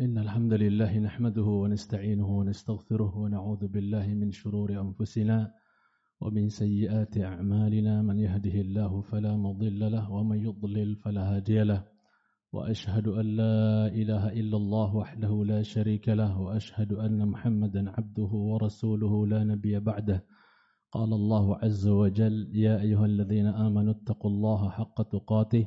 إن الحمد لله نحمده ونستعينه ونستغفره ونعوذ بالله من شرور أنفسنا ومن سيئات أعمالنا. من يهده الله فلا مضل له ومن يضلل فلا هادي له. وأشهد أن لا إله إلا الله وحده لا شريك له. وأشهد أن محمدا عبده ورسوله لا نبي بعده. قال الله عز وجل يا أيها الذين آمنوا اتقوا الله حق تقاته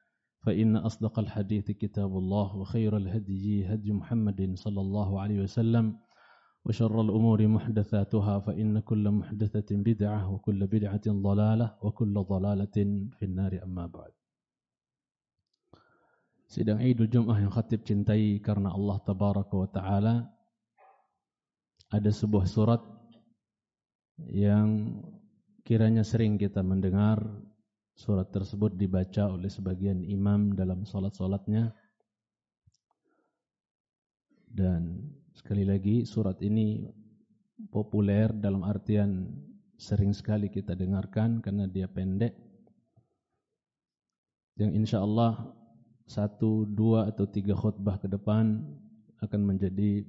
فإن أصدق الحديث كتاب الله وخير الهدي هدي محمد صلى الله عليه وسلم وشر الأمور محدثاتها فإن كل محدثة بدعة وكل بدعة ضلالة وكل ضلالة في النار. أما بعد. Sidang Idul Jum'ah yang khatib cintai karena Allah Tabaraka wa Ta'ala Ada sebuah surat yang kiranya sering kita mendengar Surat tersebut dibaca oleh sebagian imam dalam salat-salatnya. Dan sekali lagi surat ini populer dalam artian sering sekali kita dengarkan karena dia pendek. Yang insya Allah satu, dua atau tiga khutbah ke depan akan menjadi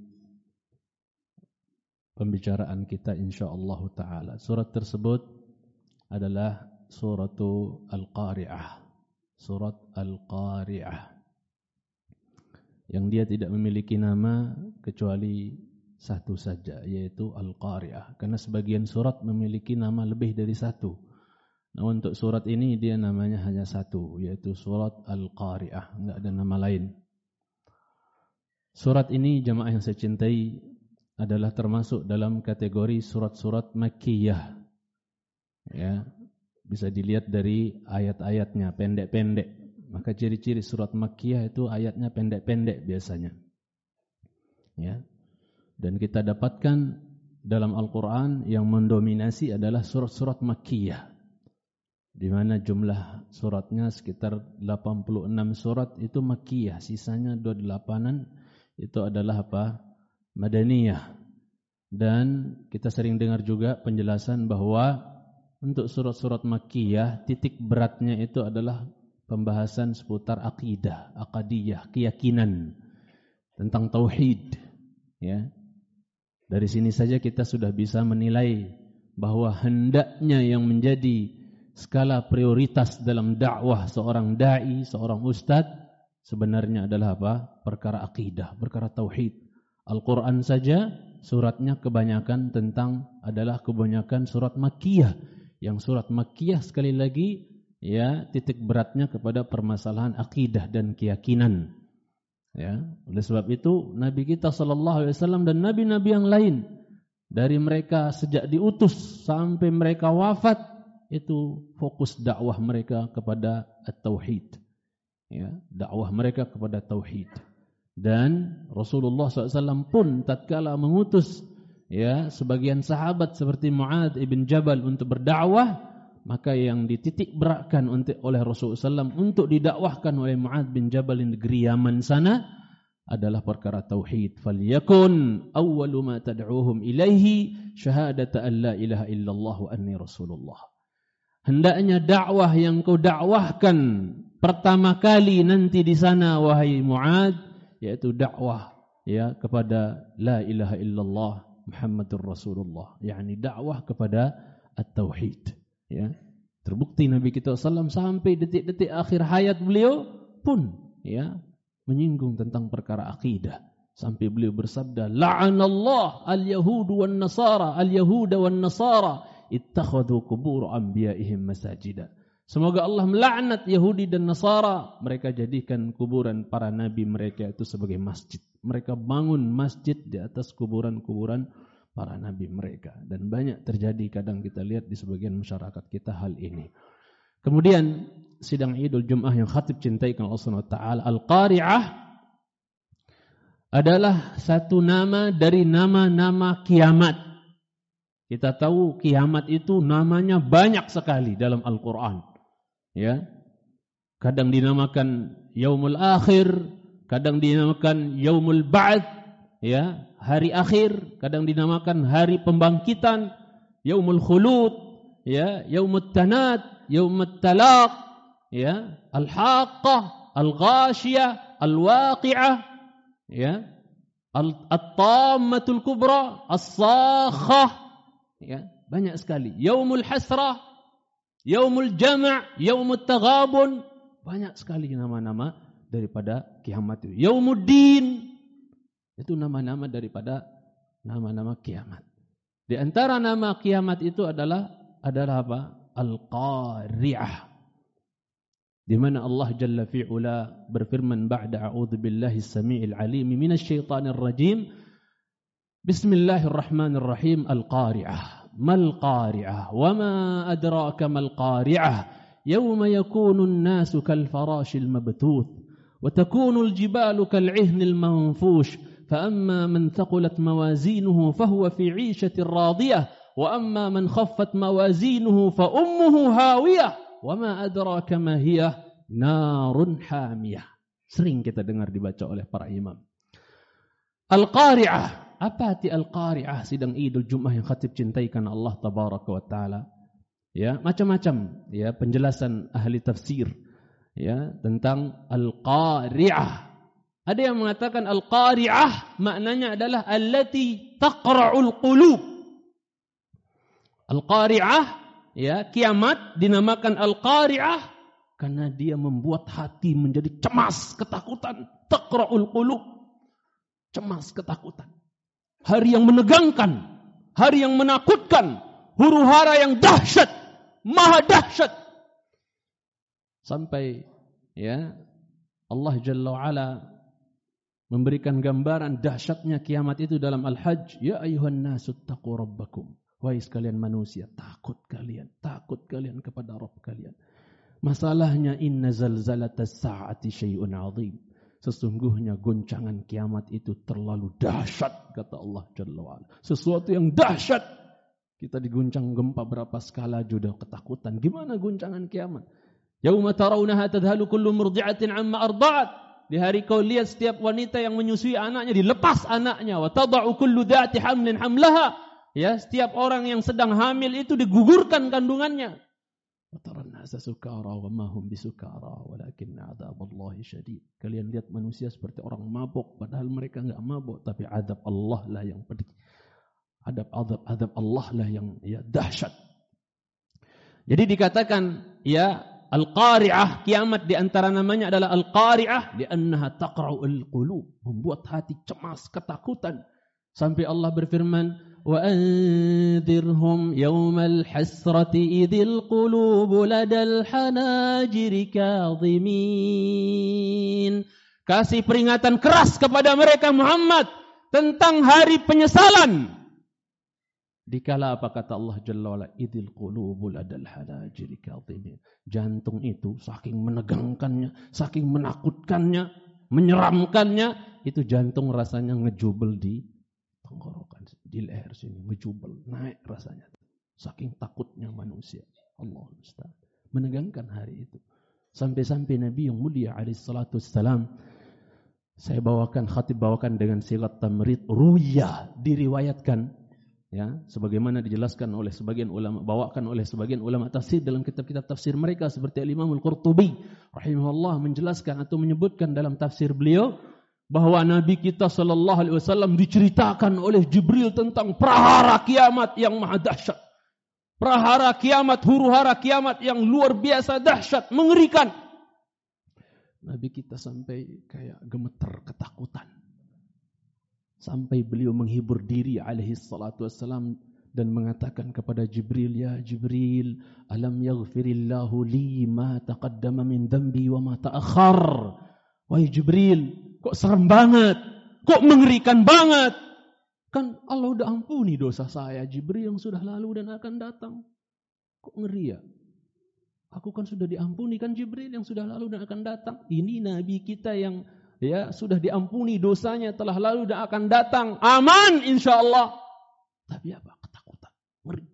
pembicaraan kita insya Allah Taala. Surat tersebut adalah surat Al-Qari'ah. Surat Al-Qari'ah. Yang dia tidak memiliki nama kecuali satu saja yaitu Al-Qari'ah. Karena sebagian surat memiliki nama lebih dari satu. Nah untuk surat ini dia namanya hanya satu yaitu surat Al-Qari'ah, enggak ada nama lain. Surat ini jemaah yang saya cintai adalah termasuk dalam kategori surat-surat Makkiyah. Ya, bisa dilihat dari ayat-ayatnya pendek-pendek. Maka ciri-ciri surat Makkiyah itu ayatnya pendek-pendek biasanya. Ya. Dan kita dapatkan dalam Al-Qur'an yang mendominasi adalah surat-surat Makkiyah. Di mana jumlah suratnya sekitar 86 surat itu Makkiyah, sisanya 28-an itu adalah apa? Madaniyah. Dan kita sering dengar juga penjelasan bahwa untuk surat-surat Makkiyah titik beratnya itu adalah pembahasan seputar akidah, akadiyah, keyakinan tentang tauhid ya. Dari sini saja kita sudah bisa menilai bahwa hendaknya yang menjadi skala prioritas dalam dakwah seorang dai, seorang ustaz sebenarnya adalah apa? Perkara akidah, perkara tauhid. Al-Qur'an saja suratnya kebanyakan tentang adalah kebanyakan surat Makkiyah yang surat Makkiyah sekali lagi ya titik beratnya kepada permasalahan akidah dan keyakinan. Ya, oleh sebab itu Nabi kita sallallahu alaihi wasallam dan nabi-nabi yang lain dari mereka sejak diutus sampai mereka wafat itu fokus dakwah mereka kepada at-tauhid. Ya, dakwah mereka kepada tauhid. Dan Rasulullah SAW pun tatkala mengutus ya sebagian sahabat seperti Muad ibn Jabal untuk berdakwah maka yang dititik beratkan untuk oleh Rasulullah SAW untuk didakwahkan oleh Muad bin Jabal di negeri Yaman sana adalah perkara tauhid. Falyakun awwalu ma tad'uuhum ilaihi syahadata an la ilaha illallah wa anni rasulullah. Hendaknya dakwah yang kau dakwahkan pertama kali nanti di sana wahai Muad yaitu dakwah ya kepada la ilaha illallah Muhammadur Rasulullah. Yakni dakwah kepada at-tauhid. Ya. Terbukti Nabi kita sallam sampai detik-detik akhir hayat beliau pun ya menyinggung tentang perkara akidah. Sampai beliau bersabda la'anallah al-yahud wan nasara al-yahuda wan nasara ittakhadhu qubur anbiya'ihim masajida Semoga Allah melaknat Yahudi dan Nasara. Mereka jadikan kuburan para nabi mereka itu sebagai masjid. Mereka bangun masjid di atas kuburan-kuburan para nabi mereka. Dan banyak terjadi kadang kita lihat di sebagian masyarakat kita hal ini. Kemudian sidang Idul Jum'ah yang khatib cintai Allah taala Al-Qari'ah adalah satu nama dari nama-nama kiamat. Kita tahu kiamat itu namanya banyak sekali dalam Al-Quran. Ya, kadang dinamakan Yaumul Akhir, kadang dinamakan Yaumul Ba'd, ya, hari akhir, kadang dinamakan hari pembangkitan, Yaumul Khulud, ya, Yaumul Tanad, Yaumul Talaq, ya, Al-Haqqah, Al-Ghashiyah, Al-Waqi'ah, ya at-tammatul kubra as-sakhah ya banyak sekali. Yaumul hasrah yaumul jama' yaumut taghabun. Banyak sekali nama-nama daripada kiamat itu. Yaumuddin. Itu nama-nama daripada nama-nama kiamat. Di antara nama kiamat itu adalah adalah apa? Al-qari'ah. Di mana Allah Jalla fi'ula berfirman ba'da a'udzu billahi samii'il 'aliim minasy syaithanir rajim. Bismillahirrahmanirrahim. Al-Qari'ah ما القارعة وما أدراك ما القارعة؟ يوم يكون الناس كالفراش المبثوث وتكون الجبال كالعهن المنفوش فأما من ثقلت موازينه فهو في عيشة راضية وأما من خفت موازينه فأمه هاوية وما أدراك ما هي؟ نار حامية. Sering kita dengar dibaca oleh para imam. Al-Qari'ah Apa arti Al-Qari'ah sidang Idul Jumat yang khatib cintai karena Allah tabaraka wa taala? Ya, macam-macam ya penjelasan ahli tafsir ya tentang Al-Qari'ah. Ada yang mengatakan Al-Qari'ah maknanya adalah allati taqra'ul qulub. Al-Qari'ah ya kiamat dinamakan al-qari'ah karena dia membuat hati menjadi cemas, ketakutan, taqra'ul qulub. Cemas, ketakutan. Hari yang menegangkan, hari yang menakutkan, huru-hara yang dahsyat, maha dahsyat. Sampai ya Allah Jalla wa'ala memberikan gambaran dahsyatnya kiamat itu dalam Al-Hajj. Ya ayuhan nasu taqu rabbakum. Wahai sekalian manusia, takut kalian, takut kalian kepada Rabb kalian. Masalahnya inna zalzalatas sa'ati syai'un 'azim. Sesungguhnya goncangan kiamat itu terlalu dahsyat kata Allah Jalla wa'ala. Sesuatu yang dahsyat. Kita diguncang gempa berapa skala sudah ketakutan. Gimana goncangan kiamat? Yauma tarawunaha tadhalu kullu murdi'atin amma arda'at. Di hari kau lihat setiap wanita yang menyusui anaknya dilepas anaknya wa tada'u kullu dhati hamlin hamlaha Ya, setiap orang yang sedang hamil itu digugurkan kandungannya. Kalian lihat manusia seperti orang mabuk padahal mereka enggak mabuk tapi adab Allah lah yang pedih. Adab adab adab Allah lah yang ya dahsyat. Jadi dikatakan ya Al-Qari'ah kiamat di antara namanya adalah Al-Qari'ah li'annaha taqra'u al-qulub membuat hati cemas ketakutan sampai Allah berfirman وأنذرهم يوم الحسرة إذ القلوب لدى الحناجر كاظمين Kasih peringatan keras kepada mereka Muhammad tentang hari penyesalan. Dikala apa kata Allah Jalla wa'ala idil qulubul adal hanajir kadhimin. Jantung itu saking menegangkannya, saking menakutkannya, menyeramkannya, itu jantung rasanya ngejubel di tenggorokan di leher sini ngejubel naik rasanya. Saking takutnya manusia. Allah Ustaz menegangkan hari itu. Sampai-sampai Nabi yang mulia alaihi salatu wassalam saya bawakan khatib bawakan dengan silat tamrid ruya diriwayatkan ya. Sebagaimana dijelaskan oleh sebagian ulama bawakan oleh sebagian ulama tafsir dalam kitab-kitab tafsir mereka seperti Al-Imam Al-Qurtubi rahimahullah menjelaskan atau menyebutkan dalam tafsir beliau bahwa Nabi kita sallallahu alaihi wasallam diceritakan oleh Jibril tentang prahara kiamat yang maha dahsyat. Prahara kiamat, huru-hara kiamat yang luar biasa dahsyat, mengerikan. Nabi kita sampai kayak gemeter ketakutan. Sampai beliau menghibur diri alaihi salatu wassalam dan mengatakan kepada Jibril, Ya Jibril, alam yaghfirillahu li ma taqaddama min dhanbi wa ma ta'akhar. Wahai Jibril, Kok serem banget? Kok mengerikan banget? Kan Allah udah ampuni dosa saya, Jibril yang sudah lalu dan akan datang. Kok ngeri ya? Aku kan sudah diampuni kan Jibril yang sudah lalu dan akan datang. Ini Nabi kita yang ya sudah diampuni dosanya telah lalu dan akan datang. Aman insyaallah. Tapi apa? Ketakutan. Ngeri.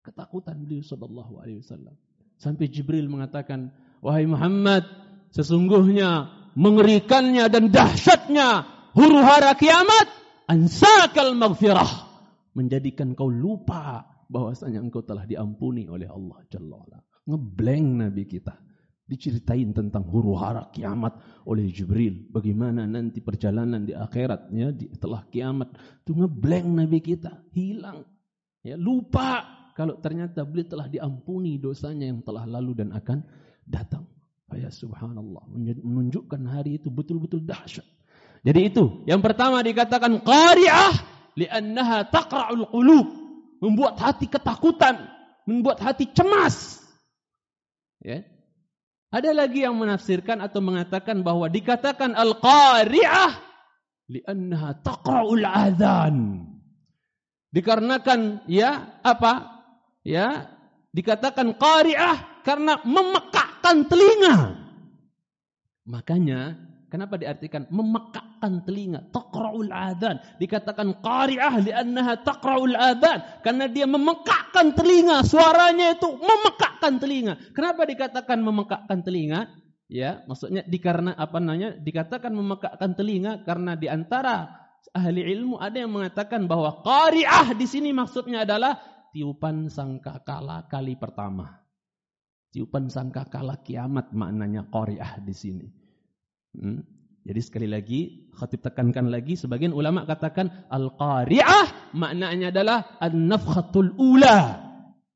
Ketakutan beliau sallallahu alaihi wasallam. Sampai Jibril mengatakan, "Wahai Muhammad, sesungguhnya mengerikannya dan dahsyatnya huru hara kiamat ansakal maghfirah." Menjadikan kau lupa bahwasanya engkau telah diampuni oleh Allah Jalla. Ngeblank Nabi kita. Diceritain tentang huru hara kiamat oleh Jibril. Bagaimana nanti perjalanan di akhirat ya, di, setelah kiamat. Itu ngeblank Nabi kita. Hilang. Ya, lupa kalau ternyata beliau telah diampuni dosanya yang telah lalu dan akan datang. Ya subhanallah. Menunjukkan hari itu betul-betul dahsyat. Jadi itu. Yang pertama dikatakan qari'ah. Liannaha taqra'ul qulub. Membuat hati ketakutan. Membuat hati cemas. Ya. Ada lagi yang menafsirkan atau mengatakan bahwa dikatakan al-qari'ah. Liannaha taqra'ul adhan. Dikarenakan ya apa ya dikatakan qari'ah karena memekakkan telinga. Makanya kenapa diartikan memekakkan telinga? Taqra'ul adzan. Dikatakan qari'ah li'annaha taqra'ul adzan karena dia memekakkan telinga, suaranya itu memekakkan telinga. Kenapa dikatakan memekakkan telinga? Ya, maksudnya dikarena apa namanya? Dikatakan memekakkan telinga karena di antara ahli ilmu ada yang mengatakan bahwa qari'ah di sini maksudnya adalah tiupan sangkakala kali pertama. Tiupan sangkakala kiamat maknanya qari'ah di sini. Hmm? Jadi sekali lagi, khatib tekankan lagi, sebagian ulama katakan al-qari'ah maknanya adalah an-nafkhatul ula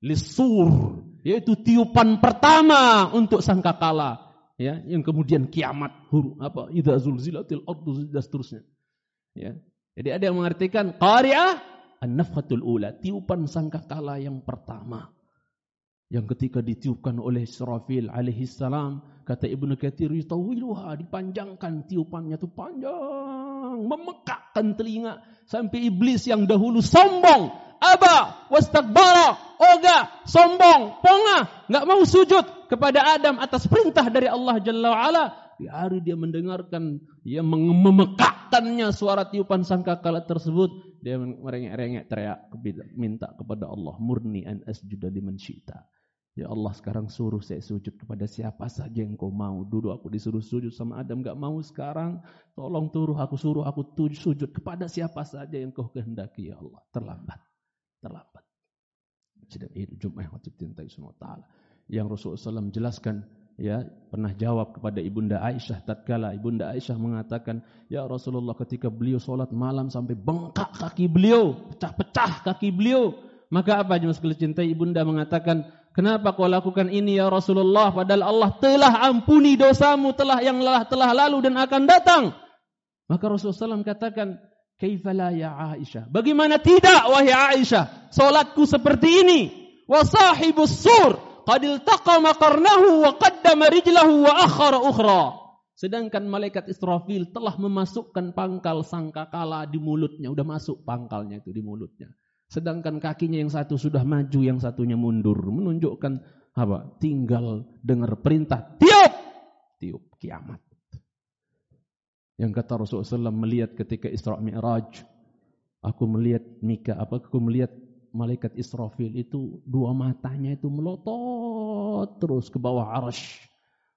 lisur, yaitu tiupan pertama untuk sangkakala, ya, yang kemudian kiamat huru apa idza zulzilatil ardu dan seterusnya. Ya. Jadi ada yang mengartikan qari'ah an-nafhatul ula, tiupan sangkakala yang pertama. Yang ketika ditiupkan oleh Israfil alaihi salam, kata Ibnu Katsir yutawiluha, dipanjangkan tiupannya itu panjang, memekakkan telinga sampai iblis yang dahulu sombong, aba wastakbara, oga, sombong, ponga, enggak mau sujud kepada Adam atas perintah dari Allah Jalla wa ala. Di hari dia mendengarkan, ia memekakkannya suara tiupan sangkakala tersebut, dia merengek-rengek teriak minta kepada Allah murni an asjuda liman syi'ta. Ya Allah sekarang suruh saya sujud kepada siapa saja yang kau mau. Dulu aku disuruh sujud sama Adam gak mau sekarang. Tolong turuh aku suruh aku sujud kepada siapa saja yang kau kehendaki ya Allah. Terlambat. Terlambat. Sedang itu Jumat yang wajib semua ta'ala. Yang Rasulullah SAW jelaskan ya pernah jawab kepada ibunda Aisyah tatkala ibunda Aisyah mengatakan ya Rasulullah ketika beliau solat malam sampai bengkak kaki beliau pecah-pecah kaki beliau. Maka apa jemaah sekalian cintai ibunda mengatakan kenapa kau lakukan ini ya Rasulullah? Padahal Allah telah ampuni dosamu telah yang telah telah lalu dan akan datang. Maka Rasulullah SAW katakan kaifala ya Aisyah? Bagaimana tidak wahai Aisyah solatku seperti ini? Wa sahibus sur qad iltaqa maqarnahu wa qaddama rijlahu wa akhara ukhra. Sedangkan malaikat Israfil telah memasukkan pangkal sangkakala di mulutnya, udah masuk pangkalnya itu di mulutnya. Sedangkan kakinya yang satu sudah maju, yang satunya mundur, menunjukkan apa? Tinggal dengar perintah, tiup, tiup kiamat. Yang kata Rasulullah SAW melihat ketika Isra Mi'raj, aku melihat Mika, apa? Aku melihat malaikat Israfil itu dua matanya itu melotot terus ke bawah arash.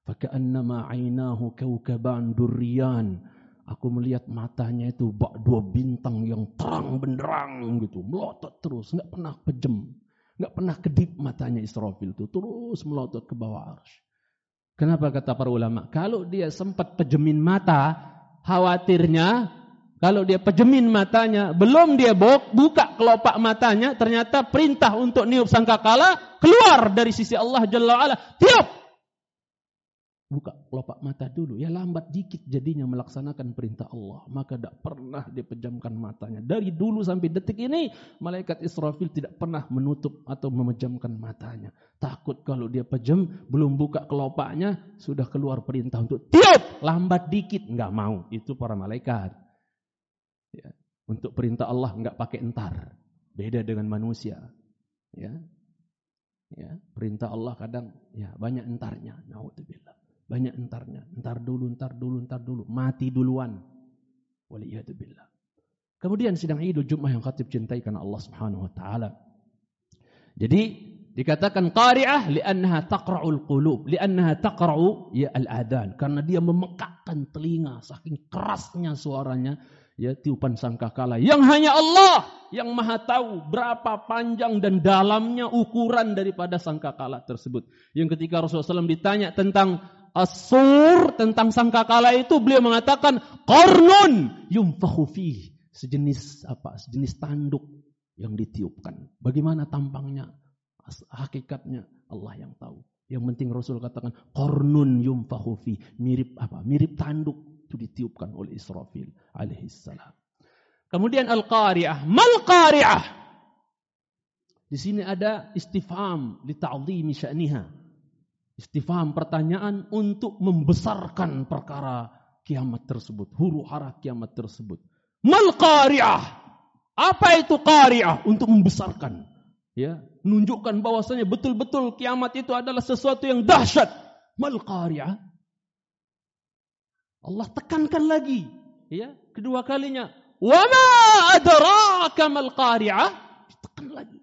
Faka'annama ainahu kawkaban durriyan. Aku melihat matanya itu bak dua bintang yang terang benderang gitu, melotot terus, nggak pernah pejem, nggak pernah kedip matanya Israfil itu terus melotot ke bawah arash. Kenapa kata para ulama? Kalau dia sempat pejemin mata, khawatirnya kalau dia pejemin matanya, belum dia buka kelopak matanya, ternyata perintah untuk niup sangkakala keluar dari sisi Allah Jalla wa'ala. Tiup! Buka kelopak mata dulu. Ya lambat dikit jadinya melaksanakan perintah Allah. Maka tidak pernah dia pejamkan matanya. Dari dulu sampai detik ini, malaikat Israfil tidak pernah menutup atau memejamkan matanya. Takut kalau dia pejam, belum buka kelopaknya, sudah keluar perintah untuk tiup! Lambat dikit. Enggak mau. Itu para malaikat. Untuk perintah Allah enggak pakai entar. Beda dengan manusia. Ya. Ya, perintah Allah kadang ya banyak entarnya. Nauzubillah. Banyak entarnya. Entar dulu, entar dulu, entar dulu. Mati duluan. Waliyahdubillah. Kemudian sidang Idul Jumat yang khatib cintai karena Allah Subhanahu wa taala. Jadi dikatakan qari'ah li'annaha taqra'ul qulub, li'annaha taqra'u ya al-adhan karena dia memekakkan telinga saking kerasnya suaranya ya tiupan sangkakala yang hanya Allah yang maha tahu berapa panjang dan dalamnya ukuran daripada sangkakala tersebut. Yang ketika Rasulullah SAW ditanya tentang asur tentang sangkakala itu beliau mengatakan qarnun yumfahu fihi sejenis apa sejenis tanduk yang ditiupkan. Bagaimana tampangnya? Hakikatnya Allah yang tahu. Yang penting Rasul katakan qarnun yumfahu fi mirip apa? Mirip tanduk itu ditiupkan oleh Israfil alaihissalam. Kemudian al-qari'ah. Mal qari'ah? Di sini ada istifham li ta'dhimi sya'niha. Istifham pertanyaan untuk membesarkan perkara kiamat tersebut, huru hara kiamat tersebut. Mal qari'ah? Apa itu qari'ah? Untuk membesarkan. Ya, menunjukkan bahwasanya betul-betul kiamat itu adalah sesuatu yang dahsyat. Mal qari'ah? Allah tekankan lagi, ya, kedua kalinya. Wa ma adraka mal qari'ah? Tekan lagi.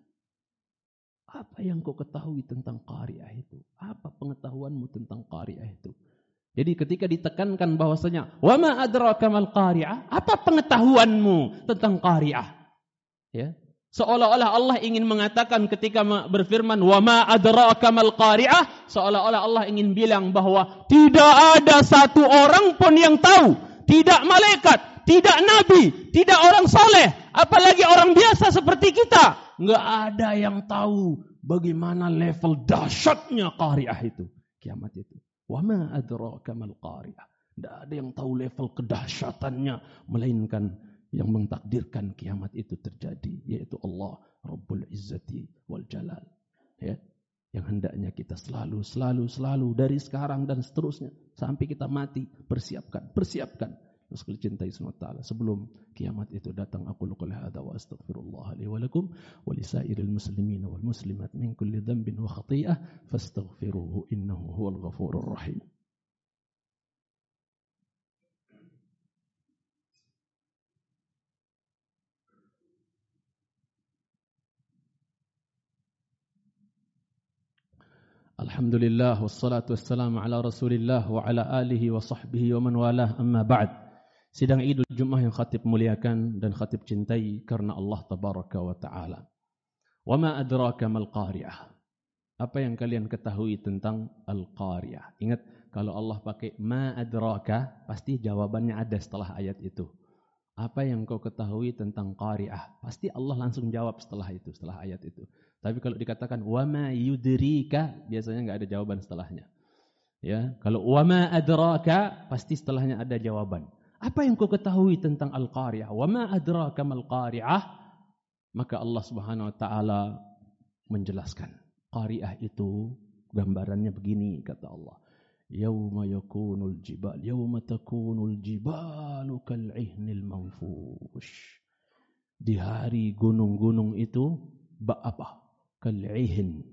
Apa yang kau ketahui tentang qari'ah itu? Apa pengetahuanmu tentang qari'ah itu? Jadi ketika ditekankan bahwasanya wa ma adraka mal qari'ah? Apa pengetahuanmu tentang qari'ah? Ya. Seolah-olah Allah ingin mengatakan ketika berfirman wa ma adraka mal qari'ah, seolah-olah Allah ingin bilang bahwa tidak ada satu orang pun yang tahu, tidak malaikat, tidak nabi, tidak orang soleh, apalagi orang biasa seperti kita. Enggak ada yang tahu bagaimana level dahsyatnya qari'ah itu, kiamat itu. Wa ma adraka mal qari'ah. Tidak ada yang tahu level kedahsyatannya melainkan yang mentakdirkan kiamat itu terjadi yaitu Allah Rabbul Izzati wal Jalal. Ya yang hendaknya kita selalu selalu selalu dari sekarang dan seterusnya sampai kita mati persiapkan persiapkan. Sekali cintai SWT sebelum kiamat itu datang aku luqul hadza wa astaghfirullah li wa lakum wa lisairil muslimin wal muslimat min kulli dhanbin wa khati'ah fastaghfiruhu innahu huwal ghafurur rahim Alhamdulillah wassalatu wassalamu ala Rasulillah wa ala alihi wa sahbihi wa man walah amma ba'd. Sidang Idul Jumat yang khatib muliakan dan khatib cintai karena Allah tabaraka wa taala. Wa ma adraka mal qari'ah? Apa yang kalian ketahui tentang al-qari'ah? Ingat kalau Allah pakai ma adraka pasti jawabannya ada setelah ayat itu. Apa yang kau ketahui tentang qari'ah? Pasti Allah langsung jawab setelah itu, setelah ayat itu. Tapi kalau dikatakan wama yudrika biasanya nggak ada jawaban setelahnya. Ya, kalau wama adraka pasti setelahnya ada jawaban. Apa yang kau ketahui tentang al-qari'ah? Wama adraka mal qari'ah? Maka Allah Subhanahu wa taala menjelaskan. Qari'ah itu gambarannya begini kata Allah. Yauma yakunul jibal, yauma takunul jibalu kal'ihnil manfush. Di hari gunung-gunung itu apa? Kal'ihin.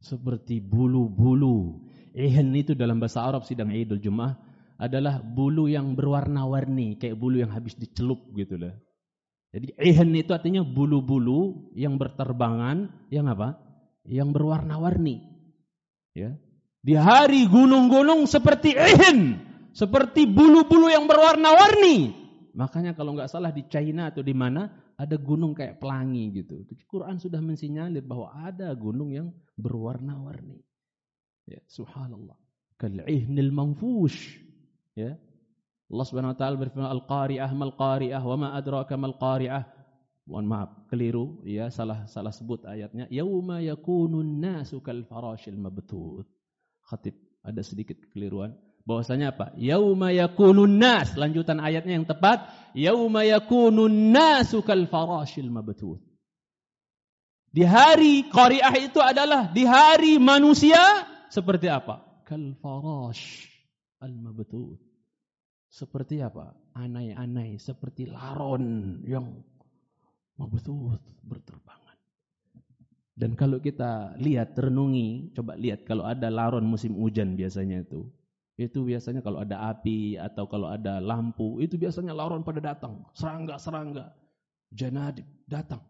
Seperti bulu-bulu. Ihin itu dalam bahasa Arab sidang Idul Jumat adalah bulu yang berwarna-warni, kayak bulu yang habis dicelup gitu lah. Jadi ihin itu artinya bulu-bulu yang berterbangan, yang apa? Yang berwarna-warni. Ya. Di hari gunung-gunung seperti ihin, seperti bulu-bulu yang berwarna-warni. Makanya kalau nggak salah di China atau di mana ada gunung kayak pelangi gitu. Quran sudah mensinyalir bahwa ada gunung yang berwarna-warni. Ya, subhanallah. Kal'ihnil manfush. Ya. Allah Subhanahu wa taala berfirman al-qari'ah mal qari'ah wa ma adraka mal qari'ah. Mohon maaf, keliru ya, salah salah sebut ayatnya. Yauma yakunun nasu kal farashil mabthut. Khatib ada sedikit kekeliruan bahwasanya apa? Yauma yakunun nas. Lanjutan ayatnya yang tepat, yauma yakunun nasu kal farashil mabthut. Di hari qari'ah itu adalah di hari manusia seperti apa? Kal farash al. Seperti apa? Anai-anai, seperti laron yang mabthut berterbangan. Dan kalau kita lihat, renungi, coba lihat kalau ada laron musim hujan biasanya itu. Itu biasanya kalau ada api atau kalau ada lampu, itu biasanya laron pada datang. Serangga-serangga, janadib datang.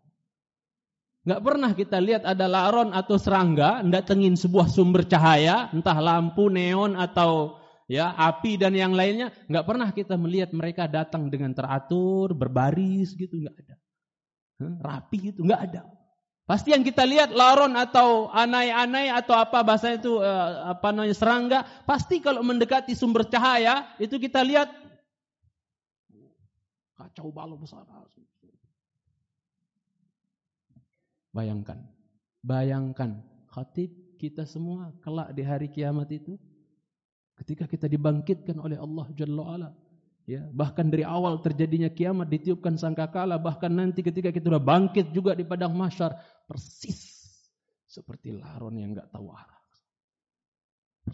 Nggak pernah kita lihat ada laron atau serangga datengin sebuah sumber cahaya, entah lampu, neon atau ya api dan yang lainnya. Nggak pernah kita melihat mereka datang dengan teratur, berbaris gitu, nggak ada. Rapi itu nggak ada. Pasti yang kita lihat laron atau anai-anai atau apa bahasa itu uh, apa namanya serangga, pasti kalau mendekati sumber cahaya itu kita lihat kacau balau besar. Bayangkan, bayangkan khatib kita semua kelak di hari kiamat itu ketika kita dibangkitkan oleh Allah Jalla ala Ya, bahkan dari awal terjadinya kiamat ditiupkan sangkakala, bahkan nanti ketika kita sudah bangkit juga di padang mahsyar persis seperti laron yang nggak tahu arah.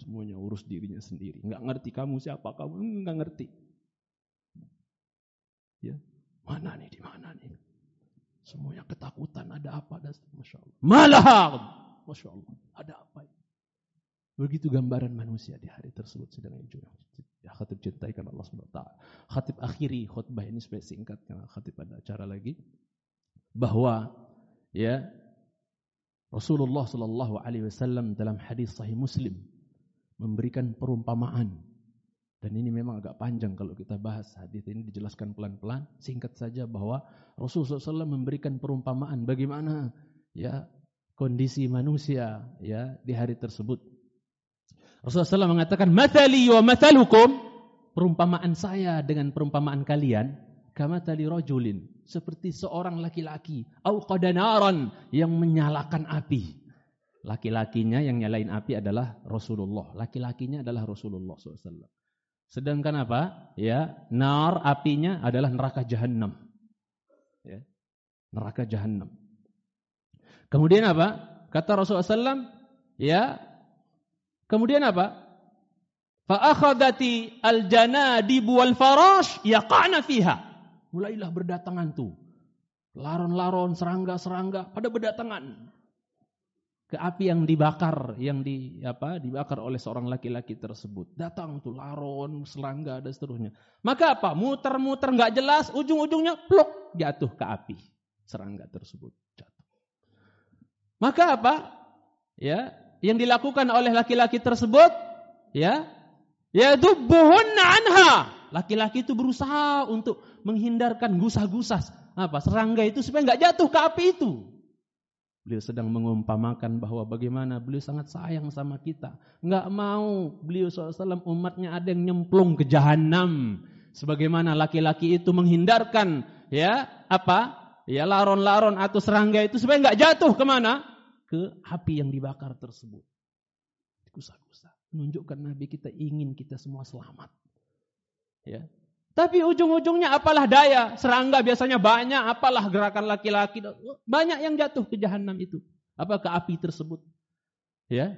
Semuanya urus dirinya sendiri, nggak ngerti kamu siapa kamu, nggak ngerti. Ya, mana nih di mana nih? Semuanya ketakutan, ada apa? Ada, masya Allah. Malah, masya Allah, ada apa? Begitu gambaran manusia di hari tersebut sedang hijau. Ya, khatib cintai karena Allah SWT. Khatib akhiri khutbah ini supaya singkat karena khatib ada acara lagi. Bahwa ya Rasulullah Shallallahu Alaihi Wasallam dalam hadis Sahih Muslim memberikan perumpamaan. Dan ini memang agak panjang kalau kita bahas. Hadis ini dijelaskan pelan-pelan singkat saja bahwa Rasulullah SAW memberikan perumpamaan bagaimana ya kondisi manusia ya di hari tersebut. Rasulullah SAW mengatakan, Mathali wa mathalukum, perumpamaan saya dengan perumpamaan kalian, kama tali rojulin, seperti seorang laki-laki, au qadanaran, yang menyalakan api. Laki-lakinya yang nyalain api adalah Rasulullah. Laki-lakinya adalah Rasulullah SAW. Sedangkan apa? Ya, nar apinya adalah neraka jahanam. Ya, neraka jahanam. Kemudian apa? Kata Rasulullah SAW, ya Kemudian apa? Fa'akhadati al-janadibu wal farash yaqa'na fiha. Mulailah berdatangan tuh. Laron-laron, serangga-serangga pada berdatangan ke api yang dibakar, yang di apa dibakar oleh seorang laki-laki tersebut. Datang tuh laron, serangga dan seterusnya. Maka apa? Muter-muter nggak jelas, ujung-ujungnya pluk jatuh ke api. Serangga tersebut jatuh. Maka apa? Ya, yang dilakukan oleh laki-laki tersebut ya yaitu buhunna anha laki-laki itu berusaha untuk menghindarkan gusah-gusah apa serangga itu supaya nggak jatuh ke api itu beliau sedang mengumpamakan bahwa bagaimana beliau sangat sayang sama kita nggak mau beliau SAW umatnya ada yang nyemplung ke jahanam sebagaimana laki-laki itu menghindarkan ya apa ya laron-laron atau serangga itu supaya nggak jatuh ke mana ke api yang dibakar tersebut. Kusa-kusa. Menunjukkan Nabi kita ingin kita semua selamat. Ya. Tapi ujung-ujungnya apalah daya. Serangga biasanya banyak. Apalah gerakan laki-laki. Banyak yang jatuh ke jahanam itu. Apa ke api tersebut. Ya.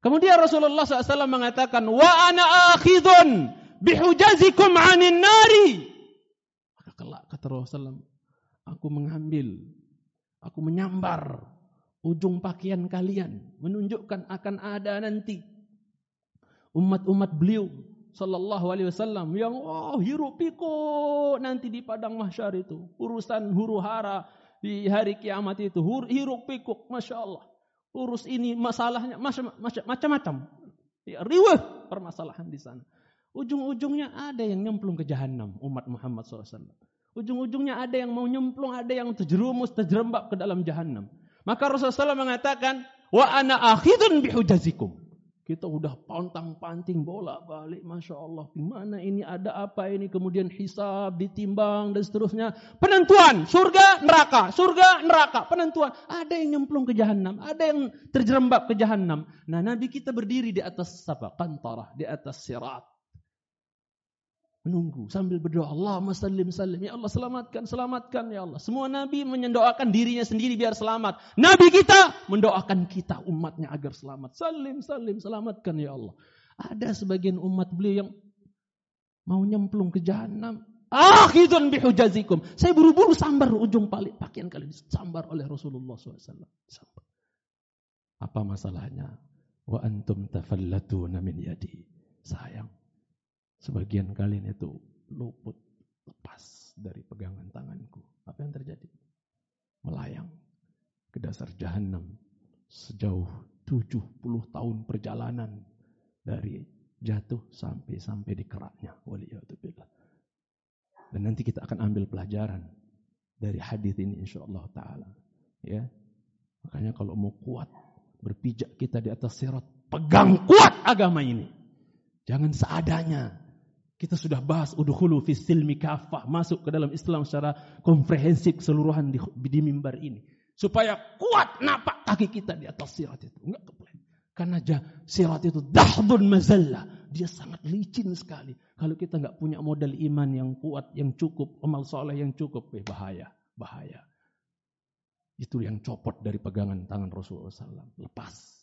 Kemudian Rasulullah SAW mengatakan, Wa ana akhidun bihujazikum anin nari. Maka kelak kata Rasulullah, aku mengambil, aku menyambar ujung pakaian kalian menunjukkan akan ada nanti umat-umat beliau sallallahu alaihi wasallam yang oh hiruk pikuk nanti di padang mahsyar itu urusan huru hara di hari kiamat itu hiruk pikuk masya Allah urus ini masalahnya macam-macam. Ya, riwah permasalahan di sana. Ujung-ujungnya ada yang nyemplung ke jahanam umat Muhammad SAW ujung-ujungnya ada yang mau nyemplung ada yang terjerumus terjerembab ke dalam jahanam maka Rasulullah SAW mengatakan, wa ana akhidun bihujazikum. Kita udah pantang-panting bolak-balik, masya Allah. Gimana ini ada apa ini? Kemudian hisab, ditimbang dan seterusnya. Penentuan surga, neraka, surga, neraka, penentuan. Ada yang nyemplung ke jahanam, ada yang terjerembab ke jahanam. Nah, Nabi kita berdiri di atas apa? Kantarah, di atas sirat menunggu sambil berdoa Allah sallim sallim ya Allah selamatkan selamatkan ya Allah semua nabi mendoakan dirinya sendiri biar selamat nabi kita mendoakan kita umatnya agar selamat sallim sallim selamatkan ya Allah ada sebagian umat beliau yang mau nyemplung ke jahanam Akhidun bihujazikum. Saya buru-buru sambar ujung palik pakaian kalian disambar oleh Rasulullah SAW. Sambar. Apa masalahnya? Wa antum tafallatuna min yadi. Sayang. Sebagian kalian itu luput, lepas dari pegangan tanganku. Apa yang terjadi? Melayang ke dasar jahanam sejauh 70 tahun perjalanan dari jatuh sampai sampai di keraknya. Waliyahatubillah. Dan nanti kita akan ambil pelajaran dari hadis ini insyaallah taala. Ya. Makanya kalau mau kuat berpijak kita di atas sirat, pegang kuat agama ini. Jangan seadanya. Kita sudah bahas udhulu fi silmi kafah, masuk ke dalam Islam secara komprehensif keseluruhan di, di mimbar ini. Supaya kuat napak kaki kita di atas sirat itu. Enggak keplain. Karena sirat itu dahdun mazallah. Dia sangat licin sekali. Kalau kita nggak punya modal iman yang kuat, yang cukup, amal soleh yang cukup, eh, bahaya, bahaya. Itu yang copot dari pegangan tangan Rasulullah SAW. Lepas.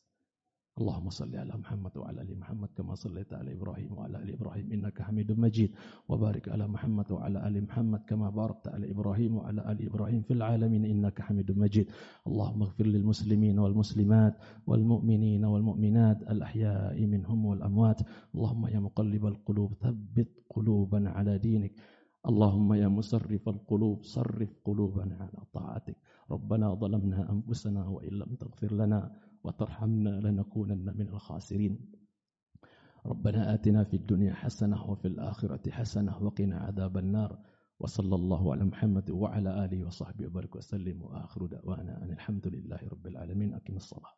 اللهم صل على محمد وعلى آل محمد كما صليت على إبراهيم وعلى آل إبراهيم إنك حميد مجيد. وبارك على محمد وعلى آل محمد كما باركت على إبراهيم وعلى آل إبراهيم في العالمين إنك حميد مجيد. اللهم اغفر للمسلمين والمسلمات والمؤمنين والمؤمنات الأحياء منهم والأموات. اللهم يا مقلب القلوب ثبت قلوبنا على دينك. اللهم يا مصرف القلوب صرف قلوبنا على طاعتك. ربنا ظلمنا أنفسنا وإن لم تغفر لنا وترحمنا لنكونن من الخاسرين. ربنا آتنا في الدنيا حسنة وفي الآخرة حسنة وقنا عذاب النار. وصلى الله على محمد وعلى آله وصحبه وبارك وسلم. وآخر دعوانا أن الحمد لله رب العالمين. أقم الصلاة.